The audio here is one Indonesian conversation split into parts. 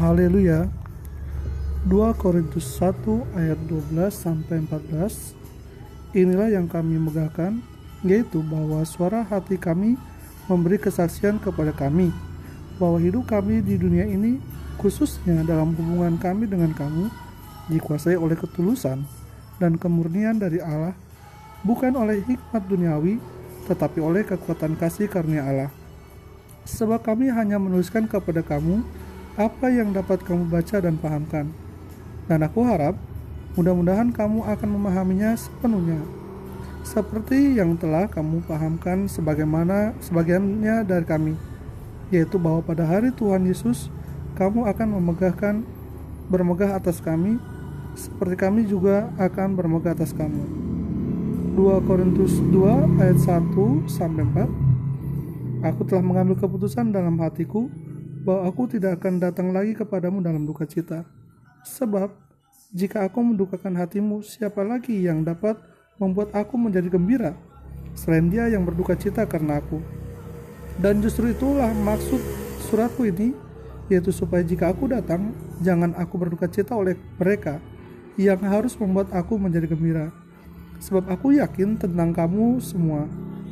Haleluya. 2 Korintus 1 ayat 12 sampai 14. Inilah yang kami megahkan, yaitu bahwa suara hati kami memberi kesaksian kepada kami bahwa hidup kami di dunia ini khususnya dalam hubungan kami dengan kamu dikuasai oleh ketulusan dan kemurnian dari Allah bukan oleh hikmat duniawi tetapi oleh kekuatan kasih karunia Allah sebab kami hanya menuliskan kepada kamu apa yang dapat kamu baca dan pahamkan. Dan aku harap mudah-mudahan kamu akan memahaminya sepenuhnya. Seperti yang telah kamu pahamkan sebagaimana sebagiannya dari kami yaitu bahwa pada hari Tuhan Yesus kamu akan memegahkan bermegah atas kami seperti kami juga akan bermegah atas kamu. 2 Korintus 2 ayat 1 sampai 4 Aku telah mengambil keputusan dalam hatiku bahwa aku tidak akan datang lagi kepadamu dalam duka cita sebab jika aku mendukakan hatimu siapa lagi yang dapat membuat aku menjadi gembira selain dia yang berduka cita karena aku. Dan justru itulah maksud suratku ini, yaitu supaya jika aku datang, jangan aku berduka cita oleh mereka yang harus membuat aku menjadi gembira. Sebab aku yakin tentang kamu semua,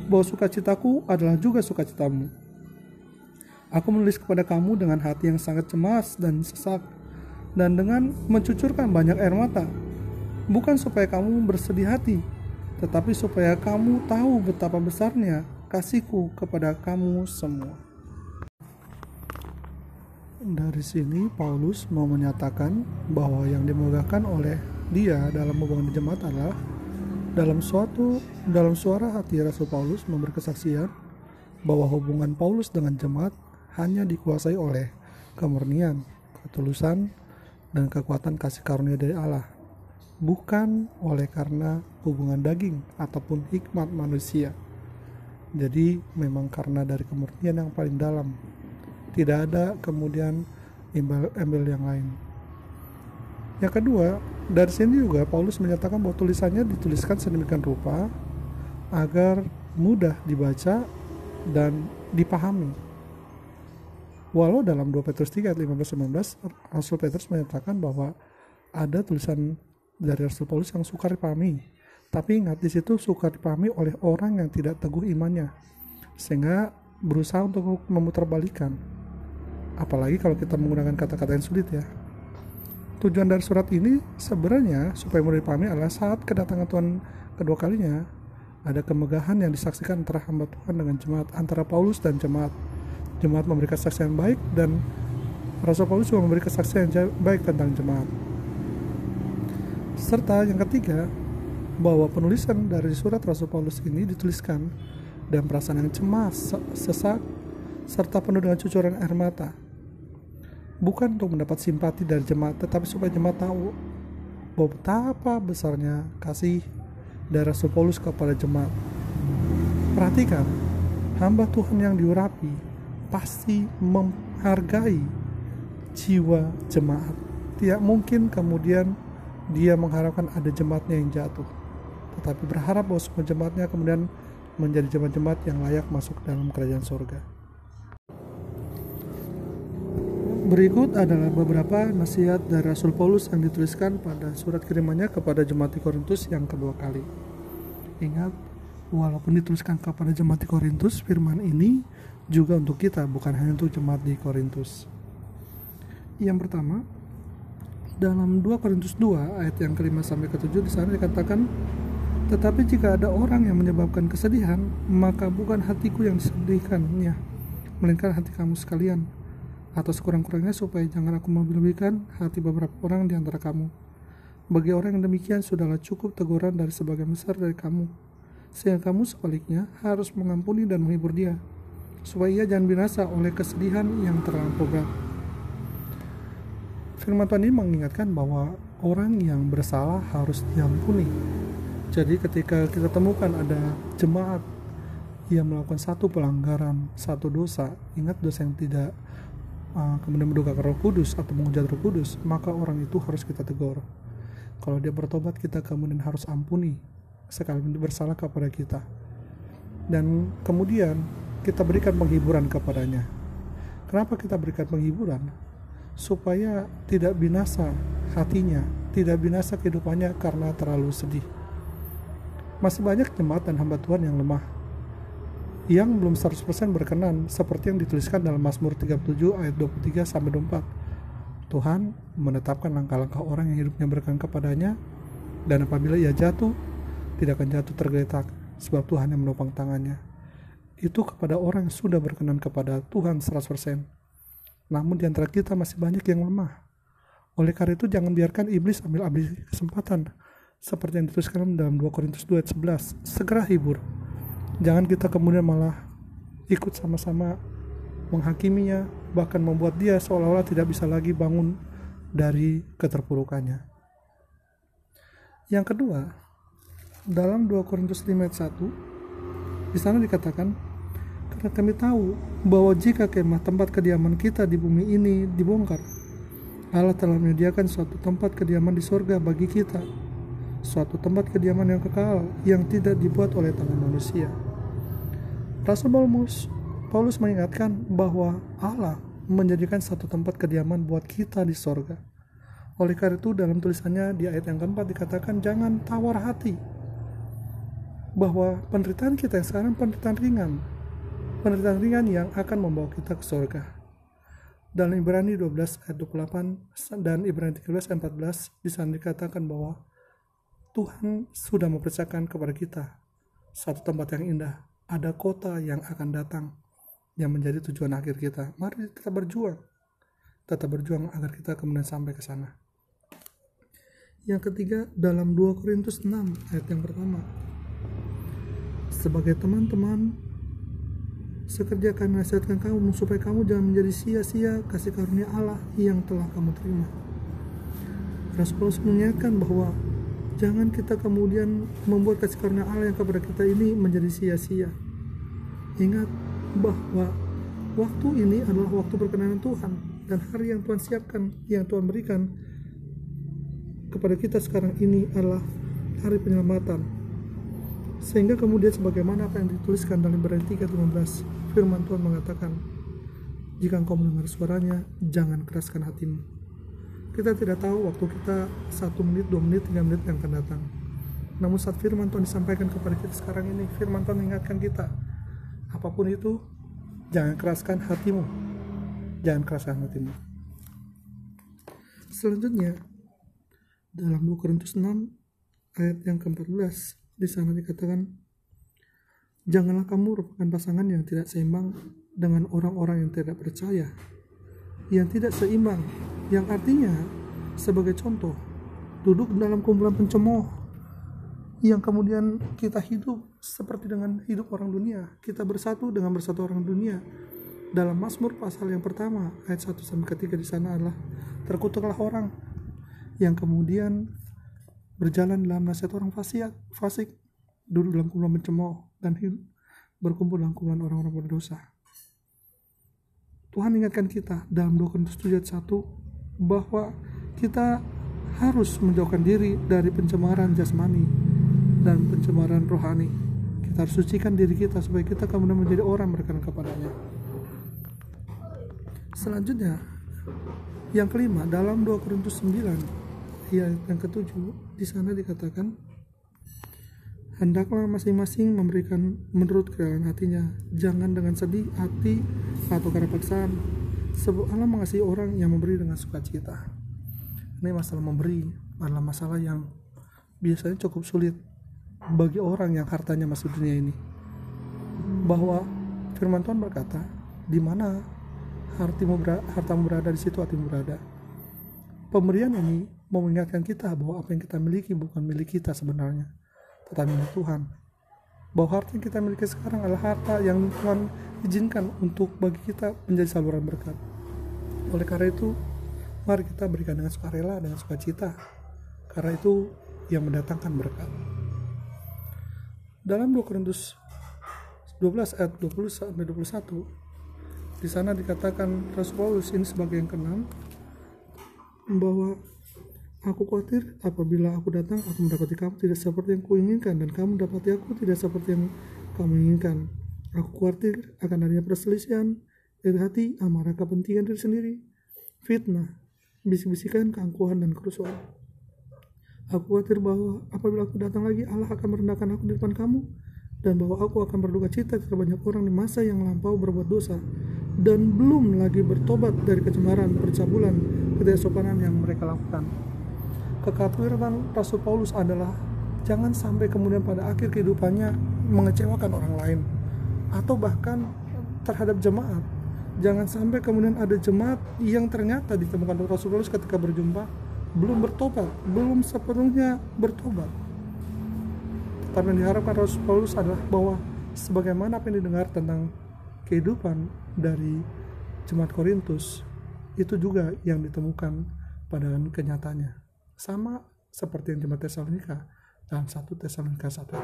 bahwa sukacitaku adalah juga sukacitamu. Aku menulis kepada kamu dengan hati yang sangat cemas dan sesak, dan dengan mencucurkan banyak air mata, bukan supaya kamu bersedih hati, tetapi supaya kamu tahu betapa besarnya kasihku kepada kamu semua. Dari sini Paulus mau menyatakan bahwa yang dimegahkan oleh dia dalam hubungan jemaat adalah dalam suatu dalam suara hati Rasul Paulus memberi kesaksian bahwa hubungan Paulus dengan jemaat hanya dikuasai oleh kemurnian, ketulusan, dan kekuatan kasih karunia dari Allah bukan oleh karena hubungan daging ataupun hikmat manusia. Jadi memang karena dari kemurnian yang paling dalam. Tidak ada kemudian embel-embel yang lain. Yang kedua, dari sini juga Paulus menyatakan bahwa tulisannya dituliskan sedemikian rupa agar mudah dibaca dan dipahami. Walau dalam 2 Petrus 3 ayat 15-19 Rasul Petrus menyatakan bahwa ada tulisan dari Rasul Paulus yang sukar dipahami. Tapi ingat di situ sukar dipahami oleh orang yang tidak teguh imannya, sehingga berusaha untuk memutarbalikan. Apalagi kalau kita menggunakan kata-kata yang sulit ya. Tujuan dari surat ini sebenarnya supaya mudah dipahami adalah saat kedatangan Tuhan kedua kalinya ada kemegahan yang disaksikan antara hamba Tuhan dengan jemaat antara Paulus dan jemaat. Jemaat memberi kesaksian baik dan Rasul Paulus juga memberi kesaksian baik tentang jemaat. Serta yang ketiga, bahwa penulisan dari surat Rasul Paulus ini dituliskan dan perasaan yang cemas, sesak, serta penuh dengan cucuran air mata. Bukan untuk mendapat simpati dari jemaat, tetapi supaya jemaat tahu bahwa betapa besarnya kasih dari Rasul Paulus kepada jemaat. Perhatikan, hamba Tuhan yang diurapi pasti menghargai jiwa jemaat. Tidak mungkin kemudian dia mengharapkan ada jemaatnya yang jatuh tetapi berharap bahwa semua jemaatnya kemudian menjadi jemaat-jemaat yang layak masuk dalam kerajaan surga Berikut adalah beberapa nasihat dari Rasul Paulus yang dituliskan pada surat kirimannya kepada jemaat di Korintus yang kedua kali. Ingat, walaupun dituliskan kepada jemaat di Korintus, firman ini juga untuk kita, bukan hanya untuk jemaat di Korintus. Yang pertama, dalam 2 Korintus 2 ayat yang kelima sampai ketujuh di sana dikatakan tetapi jika ada orang yang menyebabkan kesedihan maka bukan hatiku yang disedihkannya melainkan hati kamu sekalian atau sekurang-kurangnya supaya jangan aku melebihkan hati beberapa orang di antara kamu bagi orang yang demikian sudahlah cukup teguran dari sebagian besar dari kamu sehingga kamu sebaliknya harus mengampuni dan menghibur dia supaya ia jangan binasa oleh kesedihan yang terlampau berat firman Tuhan ini mengingatkan bahwa orang yang bersalah harus diampuni. Jadi ketika kita temukan ada jemaat yang melakukan satu pelanggaran, satu dosa, ingat dosa yang tidak uh, kemudian menduga roh kudus atau menghujat roh kudus, maka orang itu harus kita tegur. Kalau dia bertobat, kita kemudian harus ampuni sekali bersalah kepada kita. Dan kemudian kita berikan penghiburan kepadanya. Kenapa kita berikan penghiburan? supaya tidak binasa hatinya, tidak binasa kehidupannya karena terlalu sedih. Masih banyak jemaat dan hamba Tuhan yang lemah, yang belum 100% berkenan seperti yang dituliskan dalam Mazmur 37 ayat 23 sampai 24. Tuhan menetapkan langkah-langkah orang yang hidupnya berkenan kepadanya dan apabila ia jatuh tidak akan jatuh tergeletak sebab Tuhan yang menopang tangannya. Itu kepada orang yang sudah berkenan kepada Tuhan 100%. Namun di antara kita masih banyak yang lemah. Oleh karena itu jangan biarkan iblis ambil-ambil kesempatan seperti yang dituliskan dalam 2 Korintus 2 ayat 11 segera hibur jangan kita kemudian malah ikut sama-sama menghakiminya bahkan membuat dia seolah-olah tidak bisa lagi bangun dari keterpurukannya yang kedua dalam 2 Korintus 5 ayat 1 di sana dikatakan karena kami tahu bahwa jika kemah tempat kediaman kita di bumi ini dibongkar Allah telah menyediakan suatu tempat kediaman di sorga bagi kita suatu tempat kediaman yang kekal yang tidak dibuat oleh tangan manusia. Rasul Paulus, Paulus mengingatkan bahwa Allah menjadikan satu tempat kediaman buat kita di sorga. Oleh karena itu dalam tulisannya di ayat yang keempat dikatakan jangan tawar hati bahwa penderitaan kita yang sekarang penderitaan ringan penderitaan ringan yang akan membawa kita ke sorga dalam Ibrani 12 ayat 28 dan Ibrani 13 ayat 14 di sana dikatakan bahwa Tuhan sudah mempercayakan kepada kita satu tempat yang indah. Ada kota yang akan datang yang menjadi tujuan akhir kita. Mari kita berjuang. Tetap berjuang agar kita kemudian sampai ke sana. Yang ketiga dalam 2 Korintus 6 ayat yang pertama. Sebagai teman-teman, sekerjakan nasihatkan kamu supaya kamu jangan menjadi sia-sia kasih karunia Allah yang telah kamu terima. Rasul Paulus mengingatkan bahwa Jangan kita kemudian membuat kasih karunia Allah yang kepada kita ini menjadi sia-sia. Ingat bahwa waktu ini adalah waktu perkenanan Tuhan dan hari yang Tuhan siapkan, yang Tuhan berikan kepada kita sekarang ini adalah hari penyelamatan. Sehingga kemudian sebagaimana apa yang dituliskan dalam Ibrani 3:15, firman Tuhan mengatakan, "Jika engkau mendengar suaranya, jangan keraskan hatimu." Kita tidak tahu waktu kita satu menit, dua menit, tiga menit yang akan datang. Namun saat firman Tuhan disampaikan kepada kita sekarang ini, firman Tuhan mengingatkan kita, apa pun itu, jangan keraskan hatimu. Jangan keraskan hatimu. Selanjutnya, dalam 2 Korintus 6 ayat yang ke-14 di sana dikatakan janganlah kamu merupakan pasangan yang tidak seimbang dengan orang-orang yang tidak percaya yang tidak seimbang yang artinya sebagai contoh duduk dalam kumpulan pencemooh yang kemudian kita hidup seperti dengan hidup orang dunia kita bersatu dengan bersatu orang dunia. Dalam Mazmur pasal yang pertama ayat 1 sampai ketiga di sana adalah terkutuklah orang yang kemudian berjalan dalam nasihat orang fasik, fasik duduk dalam kumpulan pencemooh dan berkumpul dalam kumpulan orang-orang berdosa. Tuhan ingatkan kita dalam 2 Korintus 7 ayat 1 bahwa kita harus menjauhkan diri dari pencemaran jasmani dan pencemaran rohani. Kita harus sucikan diri kita supaya kita kemudian menjadi orang berkenan kepadanya. Selanjutnya, yang kelima dalam 2 Korintus 9 ayat yang ketujuh di sana dikatakan hendaklah masing-masing memberikan menurut kerelaan hatinya jangan dengan sedih hati atau karena paksaan sebab Allah mengasihi orang yang memberi dengan sukacita. Ini masalah memberi adalah masalah yang biasanya cukup sulit bagi orang yang hartanya masuk dunia ini. Bahwa firman Tuhan berkata, di mana hartamu berada, hartamu berada di situ hatimu berada. Pemberian ini mengingatkan kita bahwa apa yang kita miliki bukan milik kita sebenarnya, tetapi milik Tuhan. Bahwa harta yang kita miliki sekarang adalah harta yang Tuhan izinkan untuk bagi kita menjadi saluran berkat. Oleh karena itu, mari kita berikan dengan sukarela, dengan sukacita. Karena itu yang mendatangkan berkat. Dalam 2 Korintus 12 ayat 20 sampai 21 di sana dikatakan Rasul Paulus ini sebagai yang keenam bahwa aku khawatir apabila aku datang aku mendapati kamu tidak seperti yang kuinginkan dan kamu dapati aku tidak seperti yang kamu inginkan Aku khawatir akan adanya perselisihan dari hati, amarah kepentingan diri sendiri, fitnah, bisik-bisikan, keangkuhan, dan kerusuhan. Aku khawatir bahwa apabila aku datang lagi, Allah akan merendahkan aku di depan kamu, dan bahwa aku akan berduka cita ketika banyak orang di masa yang lampau berbuat dosa, dan belum lagi bertobat dari kecemaran, percabulan, ketidaksopanan yang mereka lakukan. Kekhawatiran Rasul Paulus adalah jangan sampai kemudian pada akhir kehidupannya mengecewakan orang lain atau bahkan terhadap jemaat jangan sampai kemudian ada jemaat yang ternyata ditemukan Rasul Paulus ketika berjumpa belum bertobat, belum sepenuhnya bertobat. Tapi yang diharapkan Rasul Paulus adalah bahwa sebagaimana apa yang didengar tentang kehidupan dari jemaat Korintus itu juga yang ditemukan pada kenyataannya. Sama seperti yang jemaat Tesalonika dalam satu Tesalonika satu.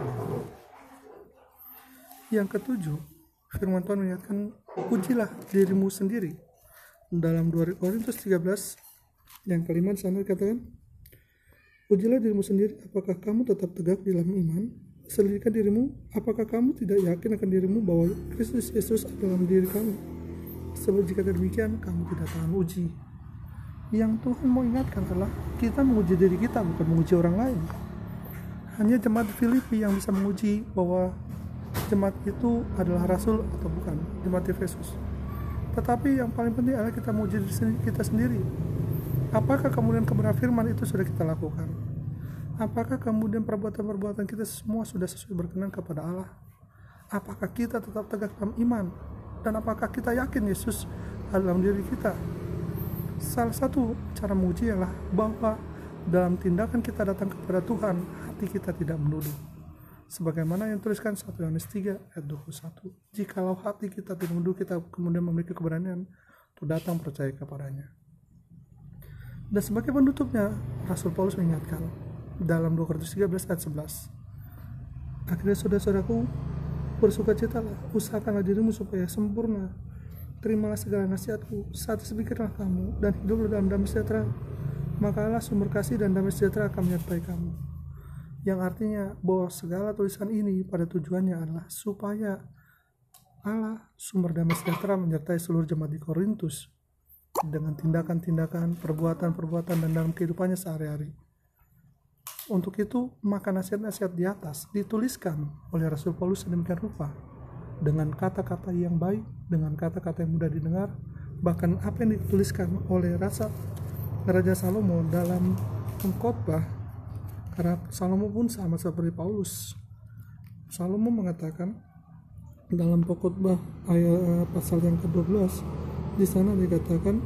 Yang ketujuh, firman Tuhan mengingatkan ujilah dirimu sendiri. Dalam 2 Korintus 13 yang kelima sana dikatakan ujilah dirimu sendiri apakah kamu tetap tegak di dalam iman? Selidikkan dirimu? Apakah kamu tidak yakin akan dirimu bahwa Kristus Yesus dalam diri kamu? Sebab jika demikian kamu tidak tahan uji yang Tuhan mau ingatkan adalah kita menguji diri kita bukan menguji orang lain. Hanya jemaat Filipi yang bisa menguji bahwa jemaat itu adalah rasul atau bukan jemaat Efesus. Tetapi yang paling penting adalah kita menguji diri kita sendiri. Apakah kemudian kebenaran firman itu sudah kita lakukan? Apakah kemudian perbuatan-perbuatan kita semua sudah sesuai berkenan kepada Allah? Apakah kita tetap tegak dalam iman? Dan apakah kita yakin Yesus dalam diri kita salah satu cara menguji adalah bahwa dalam tindakan kita datang kepada Tuhan hati kita tidak menuduh. Sebagaimana yang tuliskan 1 Yohanes 3 ayat 21 jikalau hati kita tinunduk kita kemudian memiliki keberanian untuk datang percaya kepadanya. Dan sebagai penutupnya Rasul Paulus mengingatkan dalam 2 Korintus 13 ayat 11 akhirnya saudara-saudaraku bersukacitalah usahakanlah dirimu supaya sempurna terimalah segala nasihatku saat sepikirlah kamu dan hiduplah dalam damai sejahtera maka Allah sumber kasih dan damai sejahtera akan menyertai kamu yang artinya bahwa segala tulisan ini pada tujuannya adalah supaya Allah sumber damai sejahtera menyertai seluruh jemaat di Korintus dengan tindakan-tindakan, perbuatan-perbuatan dan dalam kehidupannya sehari-hari. Untuk itu, maka nasihat-nasihat di atas dituliskan oleh Rasul Paulus sedemikian rupa dengan kata-kata yang baik, dengan kata-kata yang mudah didengar, bahkan apa yang dituliskan oleh rasa Raja Salomo dalam pengkhotbah karena Salomo pun sama seperti Paulus. Salomo mengatakan dalam pokotbah ayat eh, pasal yang ke-12 di sana dikatakan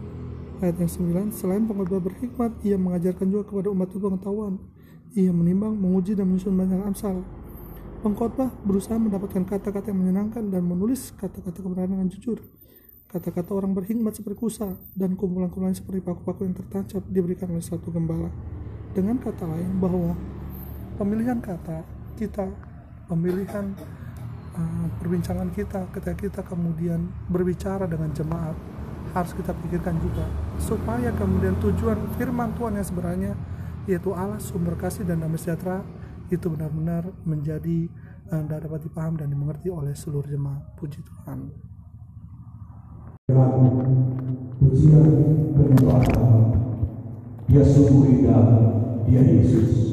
ayat yang 9 selain pengkhotbah berhikmat ia mengajarkan juga kepada umat itu pengetahuan ia menimbang menguji dan menyusun banyak amsal pengkhotbah berusaha mendapatkan kata-kata yang menyenangkan dan menulis kata-kata kebenaran dengan jujur. Kata-kata orang berhikmat seperti kusa dan kumpulan-kumpulan seperti paku-paku yang tertancap diberikan oleh satu gembala. Dengan kata lain bahwa pemilihan kata kita pemilihan uh, perbincangan kita ketika kita kemudian berbicara dengan jemaat harus kita pikirkan juga. Supaya kemudian tujuan firman Tuhan yang sebenarnya yaitu Allah sumber kasih dan damai sejahtera itu benar-benar menjadi uh, dapat dipaham dan dimengerti oleh seluruh jemaat puji Tuhan pujian dia dia Yesus.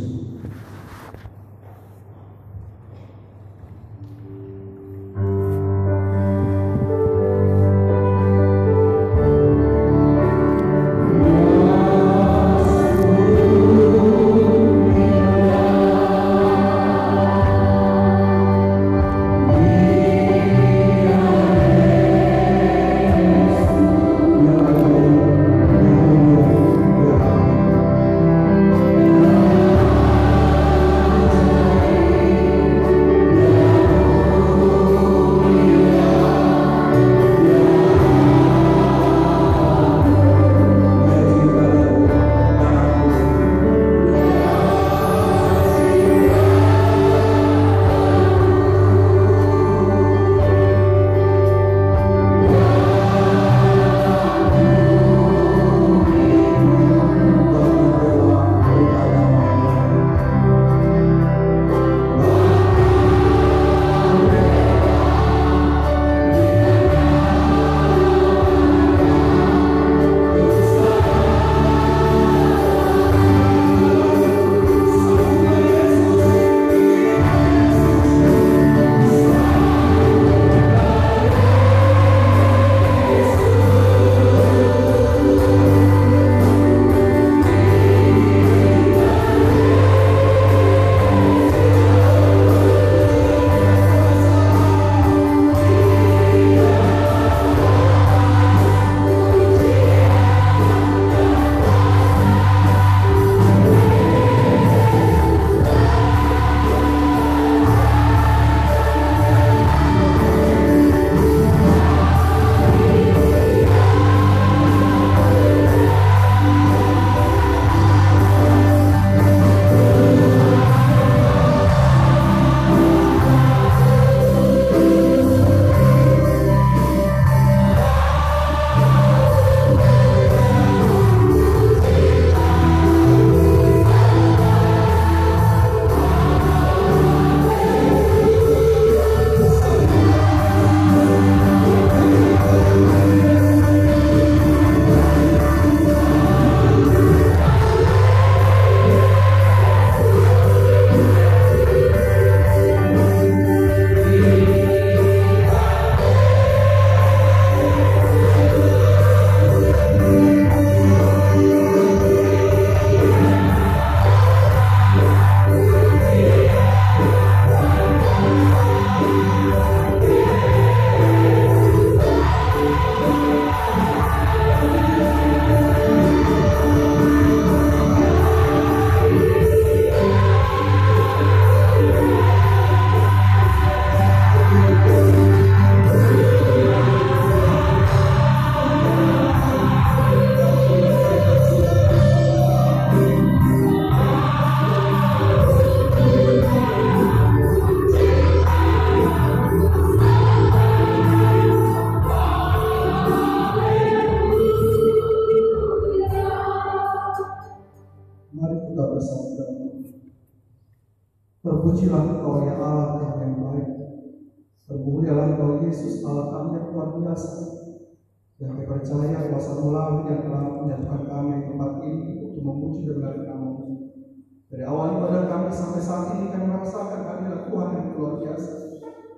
Luar biasa.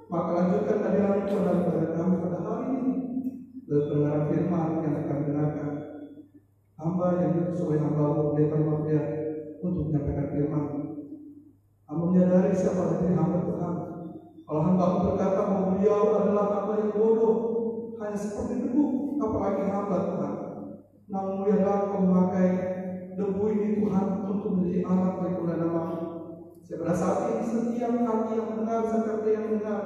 Maka lanjutkan kehadiran Tuhan kepada kami pada hari ini. Dan pendengaran firman yang akan dengarkan. Hamba yang diutus oleh hamba Pendeta Mafia untuk menyampaikan firman. Hamba menyadari siapa diri hamba Tuhan. Kalau hamba berkata bahwa beliau adalah hamba yang bodoh, hanya seperti debu, apalagi hamba Tuhan. Namun mulialah kau memakai debu ini Tuhan untuk menjadi alat bagi nama. Saat ini setiap hati yang mendengar, setiap yang mendengar,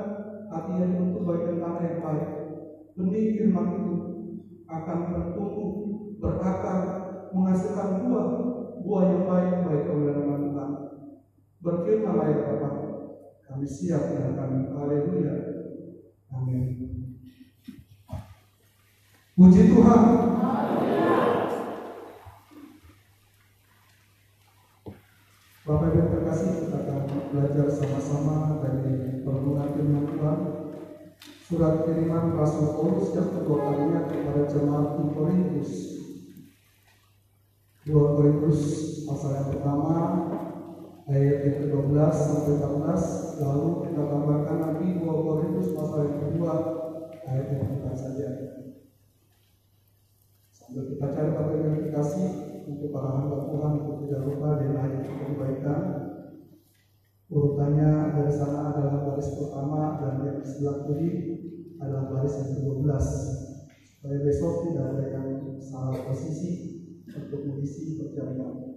hati yang untuk bagian tanah yang baik. Benih firman itu akan bertumbuh, berakar, menghasilkan buah, buah yang baik bagi kemuliaan nama Tuhan. Berfirmanlah ya Bapak, kami siap mendengarkan haleluya. Amin. Puji Tuhan. Bapak Ibu terkasih, kita akan belajar sama-sama dari perhubungan firman Tuhan. Surat kiriman Rasul Paulus yang kedua kalinya kepada jemaat di Korintus. 2 Korintus pasal yang pertama ayat yang ke-12 sampai 14 lalu kita tambahkan lagi 2 Korintus pasal yang kedua ayat yang keempat saja sambil kita cari dikasih untuk para hamba Tuhan untuk tidak lupa dengan ayat kebaikan urutannya dari sana adalah baris pertama dan yang sebelah kiri adalah baris yang ke-12 supaya besok tidak ada yang salah posisi untuk mengisi perjalanan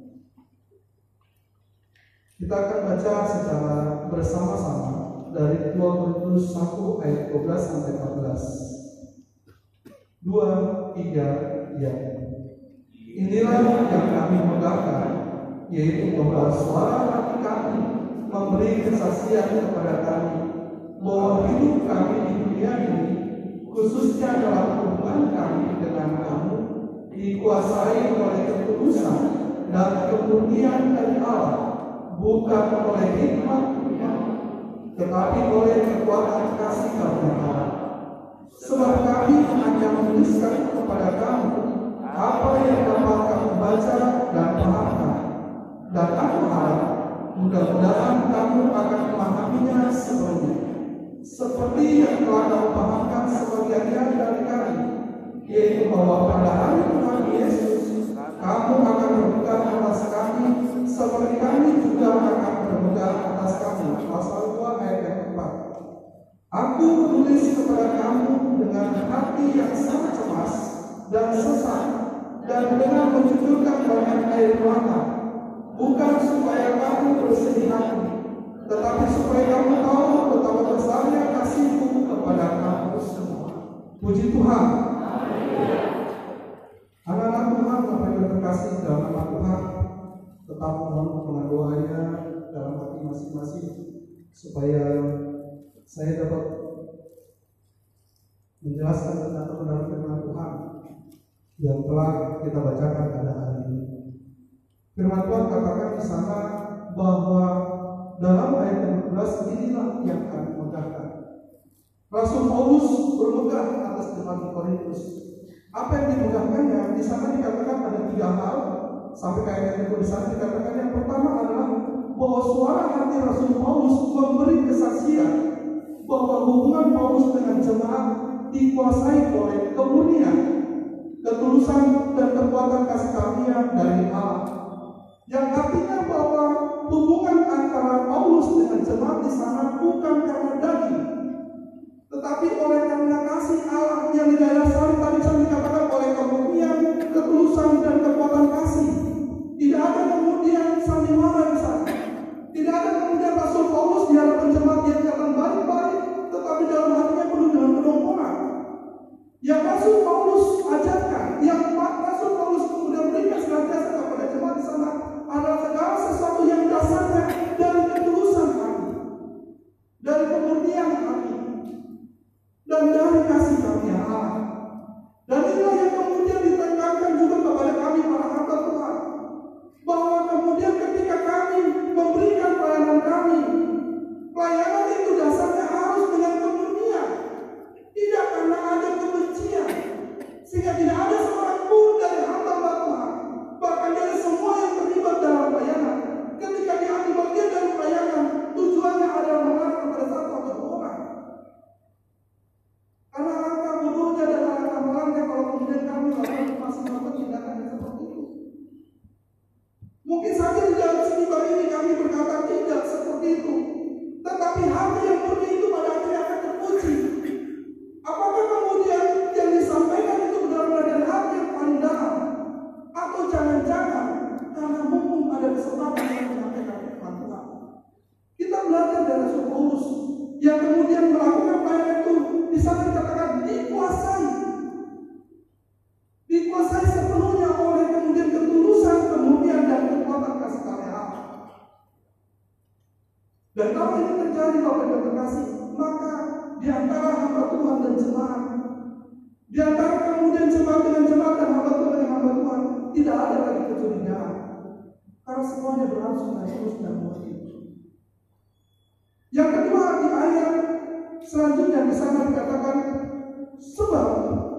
kita akan baca secara bersama-sama dari 2 Korintus 1 ayat 12 sampai 14. 2 3 ya. Inilah yang kami megahkan yaitu bahwa suara hati kami memberi kesaksian kepada kami bahwa hidup kami di dunia ini khususnya dalam hubungan kami dengan kamu dikuasai oleh ketulusan dan kemurnian dari Allah bukan oleh hikmat tetapi oleh kekuatan kasih karunia Sebab kami hanya menuliskan kepada kamu apa yang dapat kamu baca dan pahamkan. Dan aku harap mudah-mudahan kamu akan memahaminya sepenuhnya. Seperti yang telah kamu pahamkan sebagiannya dari kami, yaitu bahwa pada hari Tuhan Yesus kamu akan berpegang atas kami seperti kami juga akan berpegang atas kami. Pasal 2 ayat yang keempat. Aku menulis kepada kamu dengan hati yang sangat cemas dan sesak dan dengan menjujurkan banyak air mata. Hati, tetapi supaya kamu tahu betapa besarnya kasihku kepada kamu semua. Puji Tuhan. Anak-anak Tuhan, Bapak yang terkasih dalam nama Tuhan, tetap mohon dengan doanya dalam hati masing-masing supaya saya dapat menjelaskan tentang kebenaran firman Tuhan yang telah kita bacakan pada hari ini. Firman Tuhan katakan di sana bahwa dalam ayat yang 12 inilah yang kami megahkan. Rasul Paulus bermegah atas jemaat Korintus. Apa yang dimegahkannya? Di sana dikatakan ada tiga hal. Sampai kayak yang di sana dikatakan yang pertama adalah bahwa suara hati Rasul Paulus memberi kesaksian bahwa hubungan Paulus dengan jemaat dikuasai oleh kemurnian, ketulusan dan kekuatan kasih karunia dari Allah. Yang artinya bahwa hubungan antara Paulus dengan jemaat di sana bukan karena daging, tetapi oleh karena kasih Allah yang didasari tadi saya dikatakan oleh kemurnian, ketulusan dan kekuatan kasih. Tidak ada kemudian sandiwara di sana. Tidak ada kemudian Rasul Paulus di hadapan jemaat yang kelihatan baik-baik, tetapi dalam hatinya penuh dengan kedongkolan. Yang Rasul Paulus ajarkan, yang Karena semuanya berlangsung dengan terus dan murni. Yang kedua di ayat selanjutnya di sana dikatakan sebab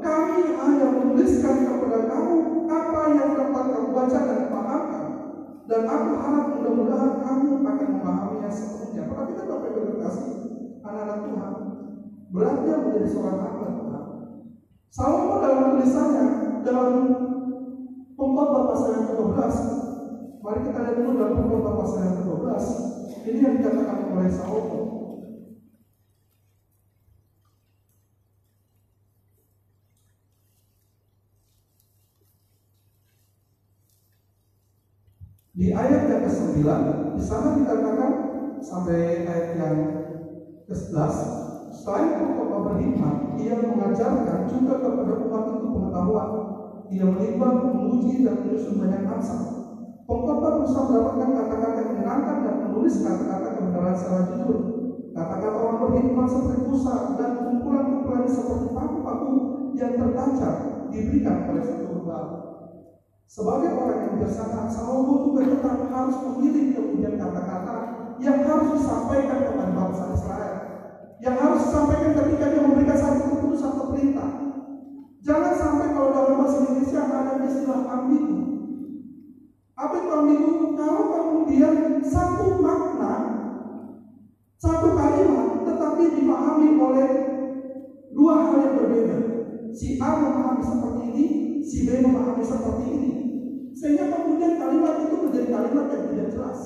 kami hanya menuliskan kepada kamu apa yang dapat kamu baca dan pahamkan dan aku harap mudah-mudahan kamu akan memahaminya sepenuhnya. Perhatikan Bapak Ibu terkasih, anak-anak Tuhan, berarti menjadi seorang hamba Tuhan. Salomo dalam tulisannya dalam pembuat pasal yang ke-12 Mari kita lihat dulu dalam pembuat pasal yang ke-12 Ini yang dikatakan oleh Salomo Di ayat yang ke-9, di sana dikatakan sampai ayat yang ke-11, selain pokok berhikmat, ia mengajarkan juga kepada umat itu pengetahuan. Ia menimbang, menguji, dan menyusun banyak ansar. Pengkhotbah berusaha mendapatkan kata-kata yang menyenangkan dan menulis kata-kata kebenaran secara jujur. Kata-kata orang berhikmat seperti pusat dan kumpulan-kumpulan seperti paku-paku yang tertancap diberikan oleh satu lembar. Sebagai orang yang bijaksana, Salomo juga tetap harus memilih kemudian kata-kata yang harus disampaikan kepada bangsa Israel. Yang harus disampaikan ketika dia memberikan satu keputusan atau perintah. Jangan sampai kalau dalam bahasa Indonesia ada istilah ambigu. Apa itu? Kalau kemudian satu makna, satu kalimat, tetapi dipahami oleh dua hal yang berbeda. Si A memahami seperti ini, si B memahami seperti ini. Sehingga kemudian kalimat itu menjadi kalimat yang tidak jelas.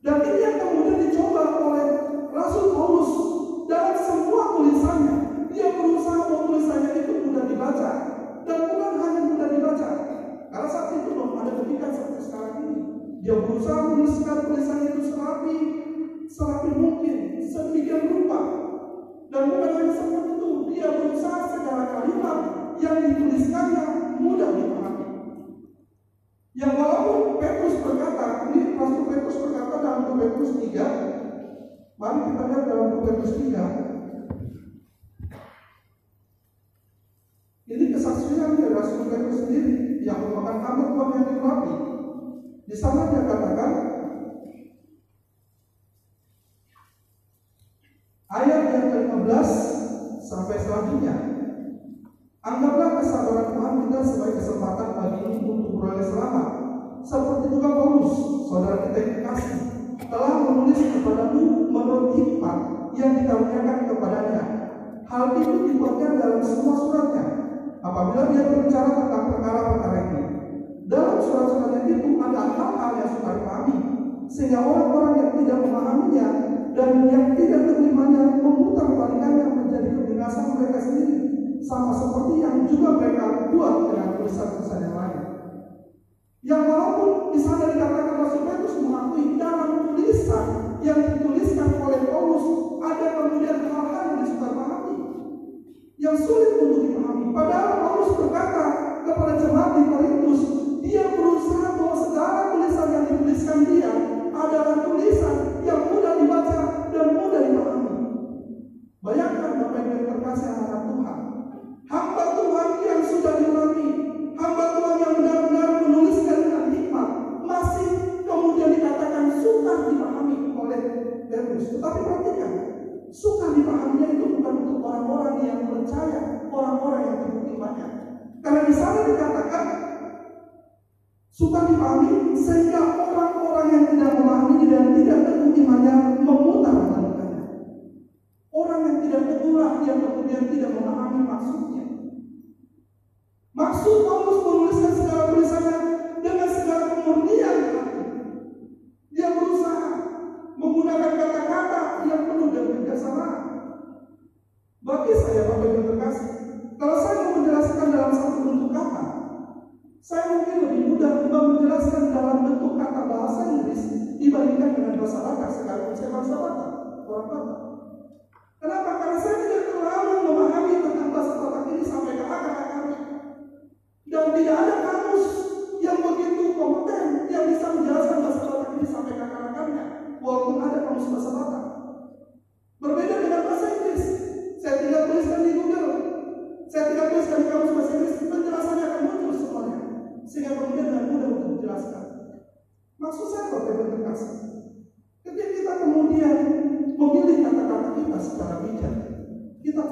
Dan ini yang kemudian dicoba oleh Rasul Paulus dalam semua tulisannya. Dia berusaha bahwa tulisannya itu mudah dibaca. Dan bukan hanya mudah dibaca. Karena saat itu belum ada pendidikan seperti sekarang ini. Dia berusaha menuliskan tulisannya itu serapi, serapi mungkin, sedemikian rupa. Dan bukan hanya seperti itu, dia berusaha segala kalimat yang dituliskannya mudah dipahami. Yang walaupun Petrus berkata, ini Rasul Petrus berkata dalam 2 Petrus 3, mari kita lihat dalam 2 Petrus 3. Ini kesaksian dari Rasul Petrus sendiri yang merupakan hamba Tuhan yang diurapi. Di sana dia katakan, ayat yang ke-15 sampai selanjutnya. Anggaplah kesabaran Tuhan kita sebagai kesempatan bagi ini untuk beroleh selamat. Seperti juga Paulus, saudara kita yang kasih, telah menulis kepadamu menurut hikmat yang dikaruniakan kepadanya. Hal itu dibuatnya dalam semua suratnya. Apabila dia berbicara tentang perkara-perkara ini, dalam surat-suratnya itu ada hal-hal yang sudah dipahami, sehingga orang-orang yang tidak memahaminya dan yang tidak menerimanya memutar balikannya menjadi kebinasan mereka sendiri sama seperti yang juga mereka buat dengan tulisan-tulisan yang lain. Yang walaupun di sana dikatakan Rasul Petrus mengakui dalam tulisan yang dituliskan oleh Paulus ada kemudian hal-hal yang disuka pahami yang sulit untuk dipahami. Padahal Paulus berkata kepada jemaat di Korintus, dia berusaha bahwa segala tulisan yang dituliskan dia adalah tulisan yang mudah dibaca dan mudah dipahami. Bayangkan Bapak Ibu yang terkasih anak Tuhan, hamba Tuhan yang sudah diurapi, hamba Tuhan yang benar-benar menuliskan dengan hikmat, masih kemudian dikatakan suka dipahami oleh Petrus. Tetapi perhatikan, suka dipahaminya itu bukan untuk orang-orang yang percaya, orang-orang yang terbukti imannya. Karena di sana dikatakan suka dipahami sehingga orang-orang yang tidak memahami dan tidak teguh imannya memutar balikannya. Orang yang tidak teguhlah yang kemudian tidak memahami maksudnya. Maksud Paulus menuliskan segala tulisannya dengan segala kemurnian. Dia berusaha menggunakan kata-kata yang penuh dengan kebijaksanaan. Bagi saya, Bapak Ibu terkasih, kalau saya mau menjelaskan dalam satu bentuk kata, saya mungkin lebih mudah menjelaskan dalam bentuk kata bahasa Inggris dibandingkan dengan bahasa Batak sekalipun saya bahasa Batak. Kenapa? Karena saya tidak terlalu memahami tentang bahasa Batak ini sampai ke akar-akarnya. Dan tidak ada kamus yang begitu kompeten yang bisa menjelaskan bahasa Batak ini sampai ke akar-akarnya. Walaupun ada kamus bahasa Batak.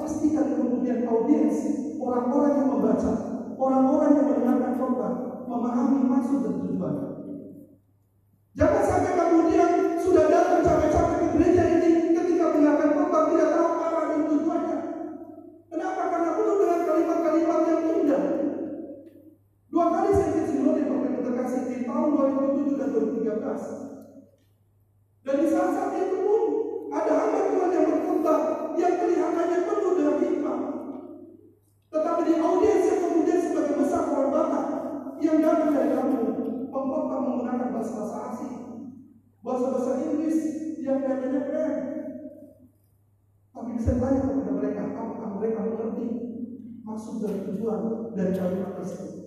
pastikan kemudian audiens, orang-orang yang membaca, orang-orang yang mendengarkan khotbah memahami maksud dan tujuan. sebanyak kepada mereka apakah mereka mengerti maksud dan tujuan dari kalimat tersebut.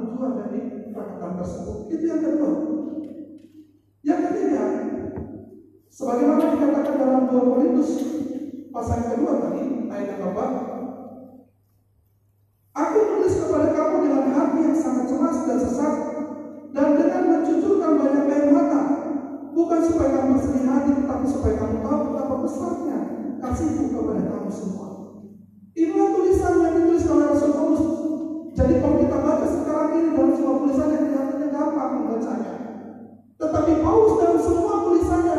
tujuan dari perkataan tersebut. Itu yang kedua. Yang ketiga, sebagaimana dikatakan dalam 2 Korintus pasal kedua tadi, ayat yang keempat, Aku menulis kepada kamu dengan hati yang sangat cemas dan sesat, dan dengan mencucurkan banyak air mata, bukan supaya kamu bersedih hati, tetapi supaya kamu tahu betapa besarnya kasihku kepada kamu semua. Inilah tulisan yang ditulis oleh Rasul Paulus. Jadi kalau ini dalam semua tulisannya kelihatannya gampang membacanya. Tetapi Paulus dalam semua tulisannya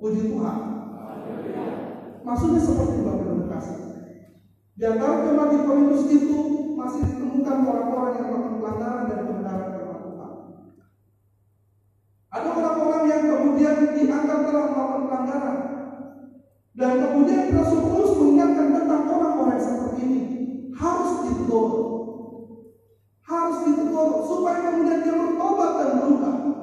Puji Tuhan. Maksudnya seperti Bapak Ibu kasih. Di antara jemaat di Korintus itu masih ditemukan orang-orang yang melakukan pelanggaran dan kebenaran firman Tuhan. Ada orang-orang yang kemudian dianggap telah melakukan pelanggaran dan kemudian Rasul Paulus mengingatkan tentang orang-orang seperti ini harus ditegur, harus ditutup supaya kemudian dia bertobat dan berubah.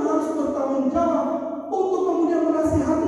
Harus bertanggung jawab untuk kemudian menasihatinya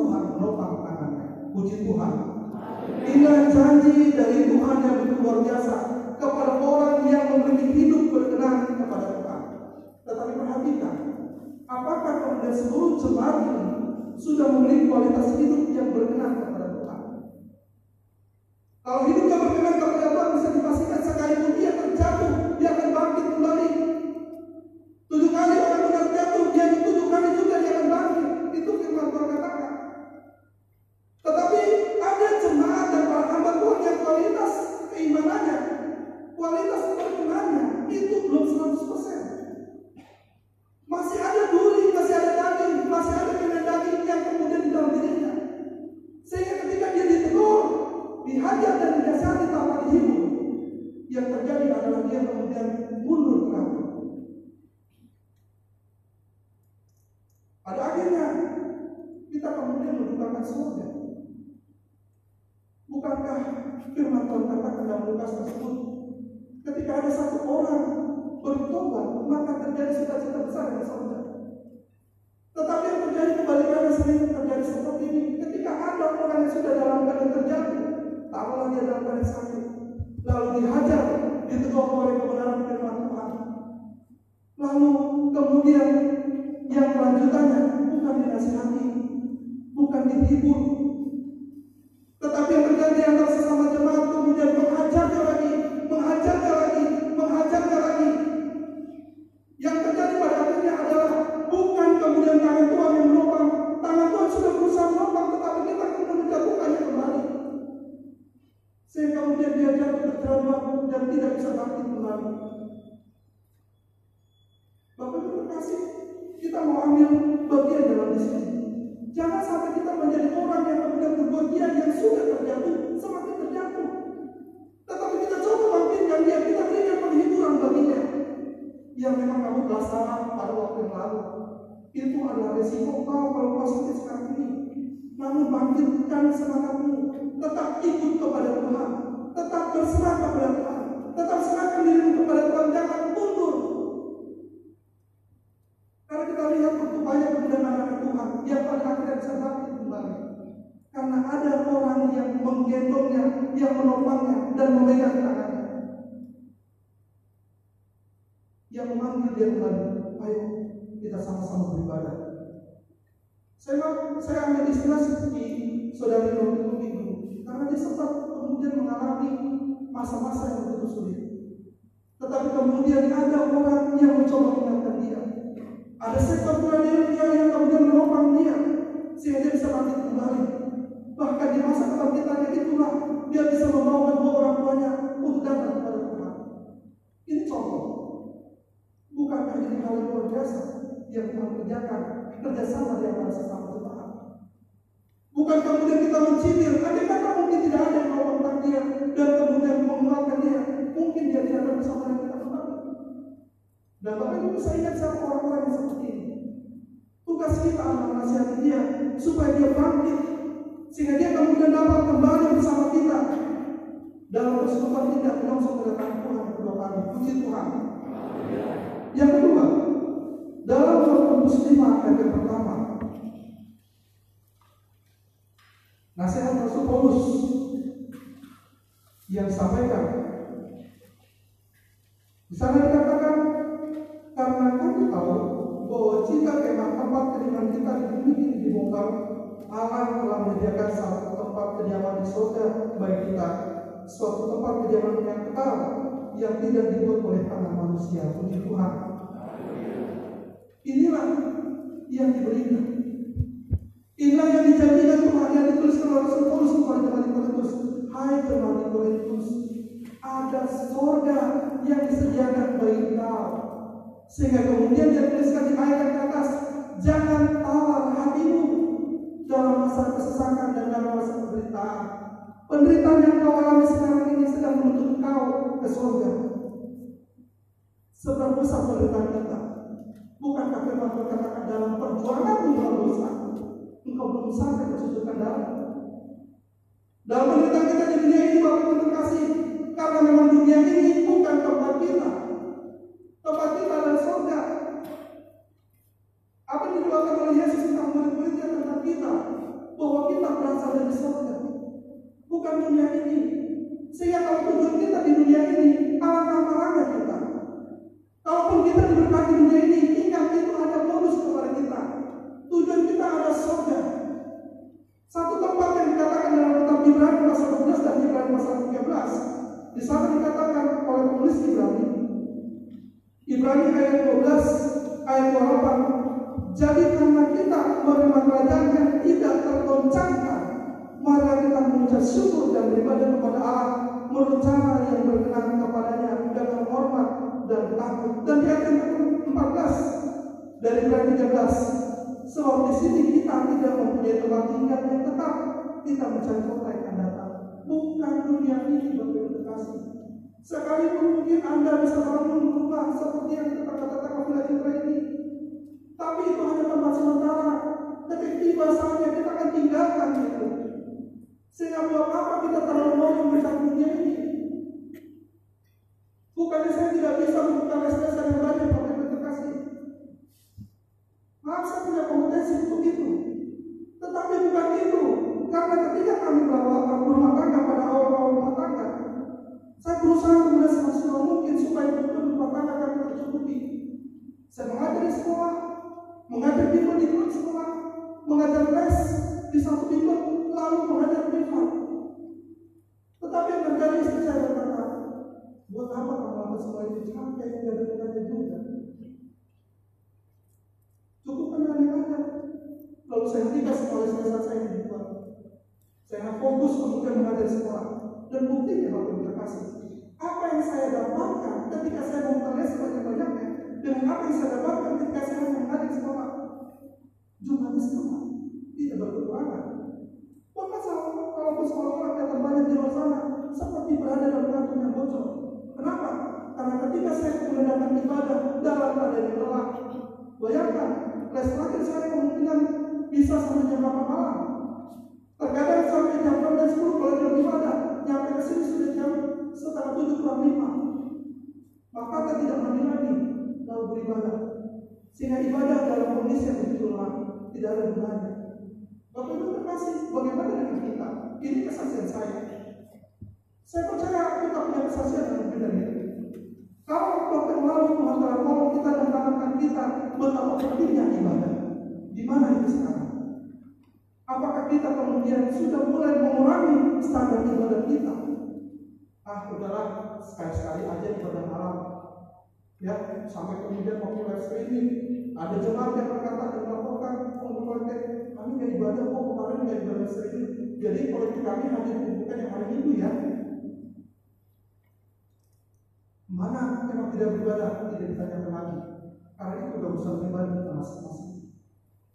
Tuhan menopang tangannya. Puji Tuhan. Inilah janji dari Tuhan yang luar biasa kepada orang yang memiliki hidup berkenan kepada Tuhan. Tetapi perhatikan, apakah kemudian seluruh jemaat ini sudah memiliki kualitas hidup yang berkenan kepada Tuhan? Kalau hidupnya resiko kau kalau kau sakit sekarang ini. Namun bangkitkan semangatmu, tetap ikut kepada Tuhan, tetap berserah kepada Tuhan, tetap serahkan dirimu kepada Tuhan, jangan mundur. Karena kita lihat begitu banyak kemudian anak Tuhan yang pada akhirnya bisa bangkit kembali. Karena ada orang yang menggendongnya, yang menopangnya dan memegang tangannya. Yang memanggil dia kembali, ayo kita sama-sama beribadah. Saya, saya ambil istilah seperti saudari Nur itu karena dia sempat kemudian mengalami masa-masa yang begitu sulit. Tetapi kemudian ada orang yang mencoba mengingatkan dia. Ada sektor Philadelphia yang kemudian menopang dia sehingga dia bisa bangkit kembali. Bahkan di masa kebangkitannya itulah dia bisa membawa kedua orang tuanya untuk datang kepada Tuhan. Ini contoh. Bukankah ini hal yang luar biasa yang Tuhan kerjakan kerjasama di antara sesama jemaat? Bukan kemudian kita mencibir, andai kata mungkin tidak ada yang mau tentang dia dan kemudian menguatkan dia, mungkin dia tidak akan bersama dengan kita kembali. Dan Bapak Ibu saya ingat orang-orang yang seperti ini. Tugas kita adalah menasihati dia supaya dia bangkit sehingga dia kemudian dapat kembali bersama kita dalam persekutuan tidak menyongsong kedatangan Tuhan kedua kali. Puji Tuhan. Yang kedua, dalam 5 ayat yang pertama, nasihat Rasul Paulus yang disampaikan di sana dikatakan karena kami tahu bahwa ini dibongkar, Allah telah menyediakan satu tempat kediaman di surga bagi kita, suatu tempat kediaman yang kekal yang tidak dibuat oleh tangan manusia. Puji Tuhan. Inilah yang diberikan. Inilah yang dijanjikan Tuhan yang dituliskan oleh Rasul Paulus kepada jemaat Korintus. Hai jemaat Korintus, ada surga yang disediakan bagi kau. Sehingga kemudian dia tuliskan di ayat ke atas, jangan tawar hatimu dalam masa kesesakan dan dalam masa penderitaan. Penderitaan yang kau alami sekarang ini sedang menuntut kau ke surga. Seberapa besar penderitaan kita? Bukankah firman berkatakan dalam perjuangan melawan dosa, engkau belum sampai kesucian dalam. Dalam penderitaan kita di dunia ini, Bapak Ibu terkasih, karena memang dunia ini bukan tempat kita. Tempat kita adalah surga. Apa yang didoakan oleh Yesus tentang murid-muridnya tentang kita? Bahwa kita berasal dari surga. Bukan dunia ini. Sehingga kalau tujuan kita di dunia ini, alangkah malangnya kita. Kalaupun kita diberkati dunia ini, ingat itu ada bonus kepada kita. Tujuan kita ada surga. Satu tempat yang dikatakan dalam kitab Ibrani pasal 12 dan Ibrani pasal 13. Di sana dikatakan oleh penulis Ibrani. Ibrani ayat 12 ayat 28. Jadi karena kita menerima kerajaan yang tidak tergoncangkan, mari kita mengucap syukur dan beribadah kepada Allah menurut cara yang berkenan kepadanya dengan hormat dan takut. Dan di ayat yang 14 dari Ibrani 13 Sebab di sini kita tidak mempunyai tempat tinggal yang tetap. Kita mencari kota yang akan datang. Bukan dunia ini berkasih. Sekalipun mungkin Anda bisa bangun rumah seperti yang katakan apabila Citra ini. Tapi itu hanya tempat sementara. Ketika tiba saatnya kita akan tinggalkan itu. Sehingga buat apa kita terlalu mau memberikan dunia ini? Bukannya saya tidak bisa membuka les-les yang banyak Bapak Ibu terkasih. Saya punya kompetensi untuk itu. Tetapi bukan itu. Karena ketika kami bawa tangga pada awal-awal rumah tangga, saya berusaha kemudian semaksimal mungkin supaya betul rumah tangga kami tercukupi. Saya mengajar di sekolah, mengajar di luar sekolah, mengajar les di satu bimbel, lalu mengajar privat. Tetapi yang terjadi istri saya berkata, buat apa kamu lakukan semua itu capek, tidak ada juga. Saya hentikan sekolah semester saya dibuka. Saya fokus kemudian mengajar sekolah. Dan buktinya Bapak Ibu terkasih. Apa yang saya dapatkan ketika saya membuka les banyak-banyaknya dengan apa yang saya dapatkan ketika saya mengajar di sekolah. Jumlahnya sama. Tidak berkekurangan. Maka kalaupun sekolah orang kelihatan banyak di luar sana, seperti berada dalam kantung yang bocor. Kenapa? Karena ketika saya datang ibadah dalam keadaan yang lelah, bayangkan les terakhir saya kemungkinan bisa sampai jam 8 malam. Terkadang sampai jam 6 dan 10 kalau jam ibadah, nyampe ke sini sudah jam setengah tujuh kurang lima. Maka kita tidak mandi lagi lalu beribadah. Sehingga ibadah dalam kondisi yang begitu lemah tidak ada gunanya. Bapak Ibu terkasih, bagaimana dengan kita? Ini kesaksian saya. Saya percaya kita punya kesaksian yang berbeda itu. Kalau waktu lalu Tuhan telah tolong kita dan tanamkan kita betapa pentingnya ibadah. Di mana itu sekarang? Apakah kita kemudian sudah mulai mengurangi standar ibadah kita? Ah, udahlah, sekali-sekali aja ibadah malam. Ya, sampai kemudian waktu live streaming ada jemaat yang berkata dan melaporkan pengumuman kami nggak ibadah kok kemarin nggak ibadah streaming. Jadi kalau kami hanya dikumpulkan yang hari minggu ya. Mana memang tidak beribadah tidak ditanyakan lagi. Karena itu sudah urusan pribadi kita masing-masing.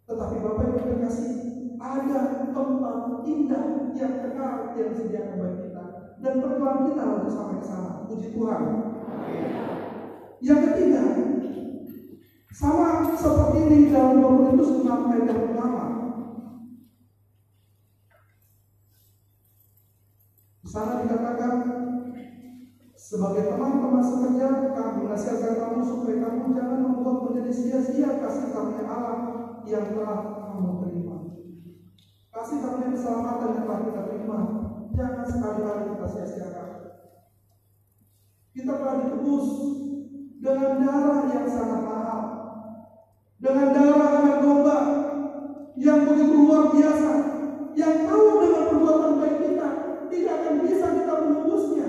Tetapi Bapak Ibu terkasih, ada tempat indah yang kekal yang disediakan bagi kita dan perjuangan kita untuk sampai ke sana. Puji Tuhan. Yang ketiga, sama seperti ini dalam 2 Korintus 6 ayat yang pertama. Di sana dikatakan sebagai teman-teman sekerja, kami menasihatkan kamu supaya kamu jangan membuat menjadi sia-sia kasih karunia Allah yang telah kamu. Kasih karunia keselamatan yang telah kita terima, jangan sekali-kali kita sia-siakan. Kita telah ditebus dengan darah yang sangat mahal, dengan darah anak domba, yang begitu luar biasa, yang tahu dengan perbuatan baik kita, tidak akan bisa kita menembusnya.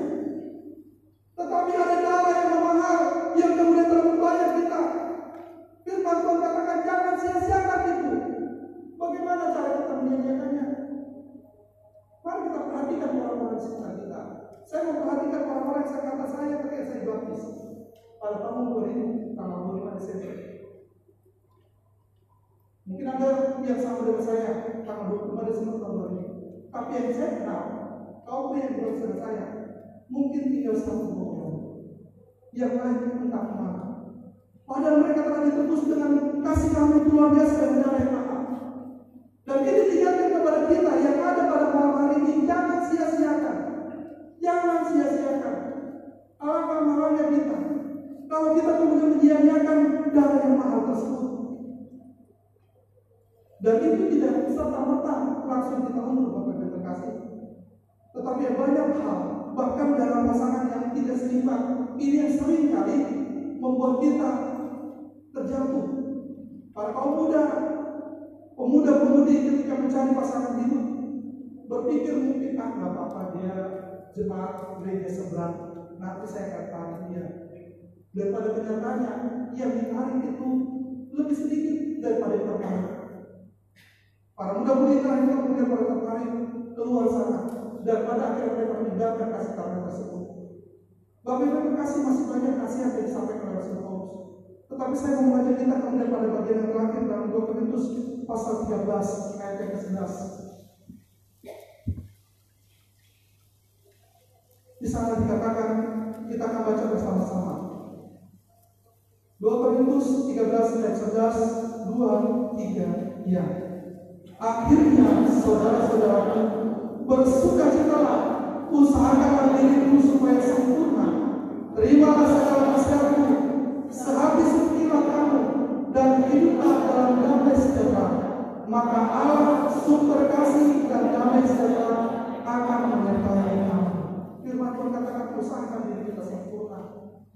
Pada tahun 2000 tanggal 25 Desember. Mungkin ada yang sama dengan saya tanggal 25 Desember tahun 2000. Tapi yang saya kenal, kaum yang berusaha saya, mungkin tinggal satu orang. Yang lain entah ke mana. Padahal mereka telah ditebus dengan kasih kami luar biasa dan darah yang mahal. Dan ini diingatkan kepada kita yang ada pada malam hari ini, jangan sia-siakan. Jangan sia-siakan. Alangkah mahalnya kita. Kalau kita kemudian menyia-nyiakan darah yang mahal tersebut. Dan itu tidak serta-merta langsung kita undur Bapak dan terkasih. Tetapi banyak hal, bahkan dalam pasangan yang tidak seimbang, ini yang sering kali membuat kita terjatuh. Para kaum muda, pemuda-pemudi ketika mencari pasangan hidup, berpikir mungkin ah nggak apa-apa dia jemaat gereja seberang, nanti saya akan dia. Daripada kenyataannya, yang ditarik itu lebih sedikit daripada yang tertarik. Para muda-mudi terakhir kemudian pada tertarik keluar sana dan pada akhirnya mereka meninggalkan kasih karunia tersebut. Bapak Ibu kasih masih banyak nasihat yang disampaikan oleh Rasul Paulus. Tetapi saya mau mengajak kita kemudian pada bagian yang terakhir dalam 2 Korintus pasal 13 ayat yang ke-11. Di sana dikatakan kita akan baca bersama-sama. 13 ayat 11, 2, 3, ya. Akhirnya saudara-saudaraku bersukacitalah, usahakanlah dirimu supaya sempurna. Terimalah segala nasihatku, sehabis sepertilah kamu, dan hiduplah dalam damai sejahtera. Maka Allah sumber kasih dan damai sejahtera akan menyertai kamu. Firman Tuhan katakan usahakan diri kita sempurna.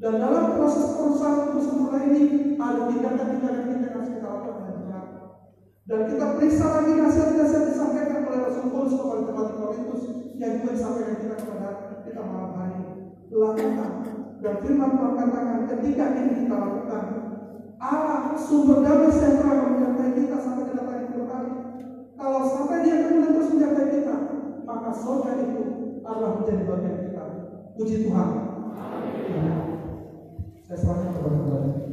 Dan dalam proses perusahaan untuk sempurna ini ada tindakan-tindakan kita yang harus kita lakukan dengan benar. Dan kita periksa lagi nasihat-nasihat disampaikan oleh Rasul Paulus kepada di Korintus yang juga disampaikan kita kepada kita malam hari. Lakukan dan firman Tuhan katakan ketika ini kita lakukan Allah sumber damai sejahtera menyertai kita sampai kedatangan kedua kali. Kalau sampai dia kemudian terus menyertai kita, maka surga itu adalah menjadi bagian kita. Puji Tuhan. Amin. Saya serahkan kepada Tuhan.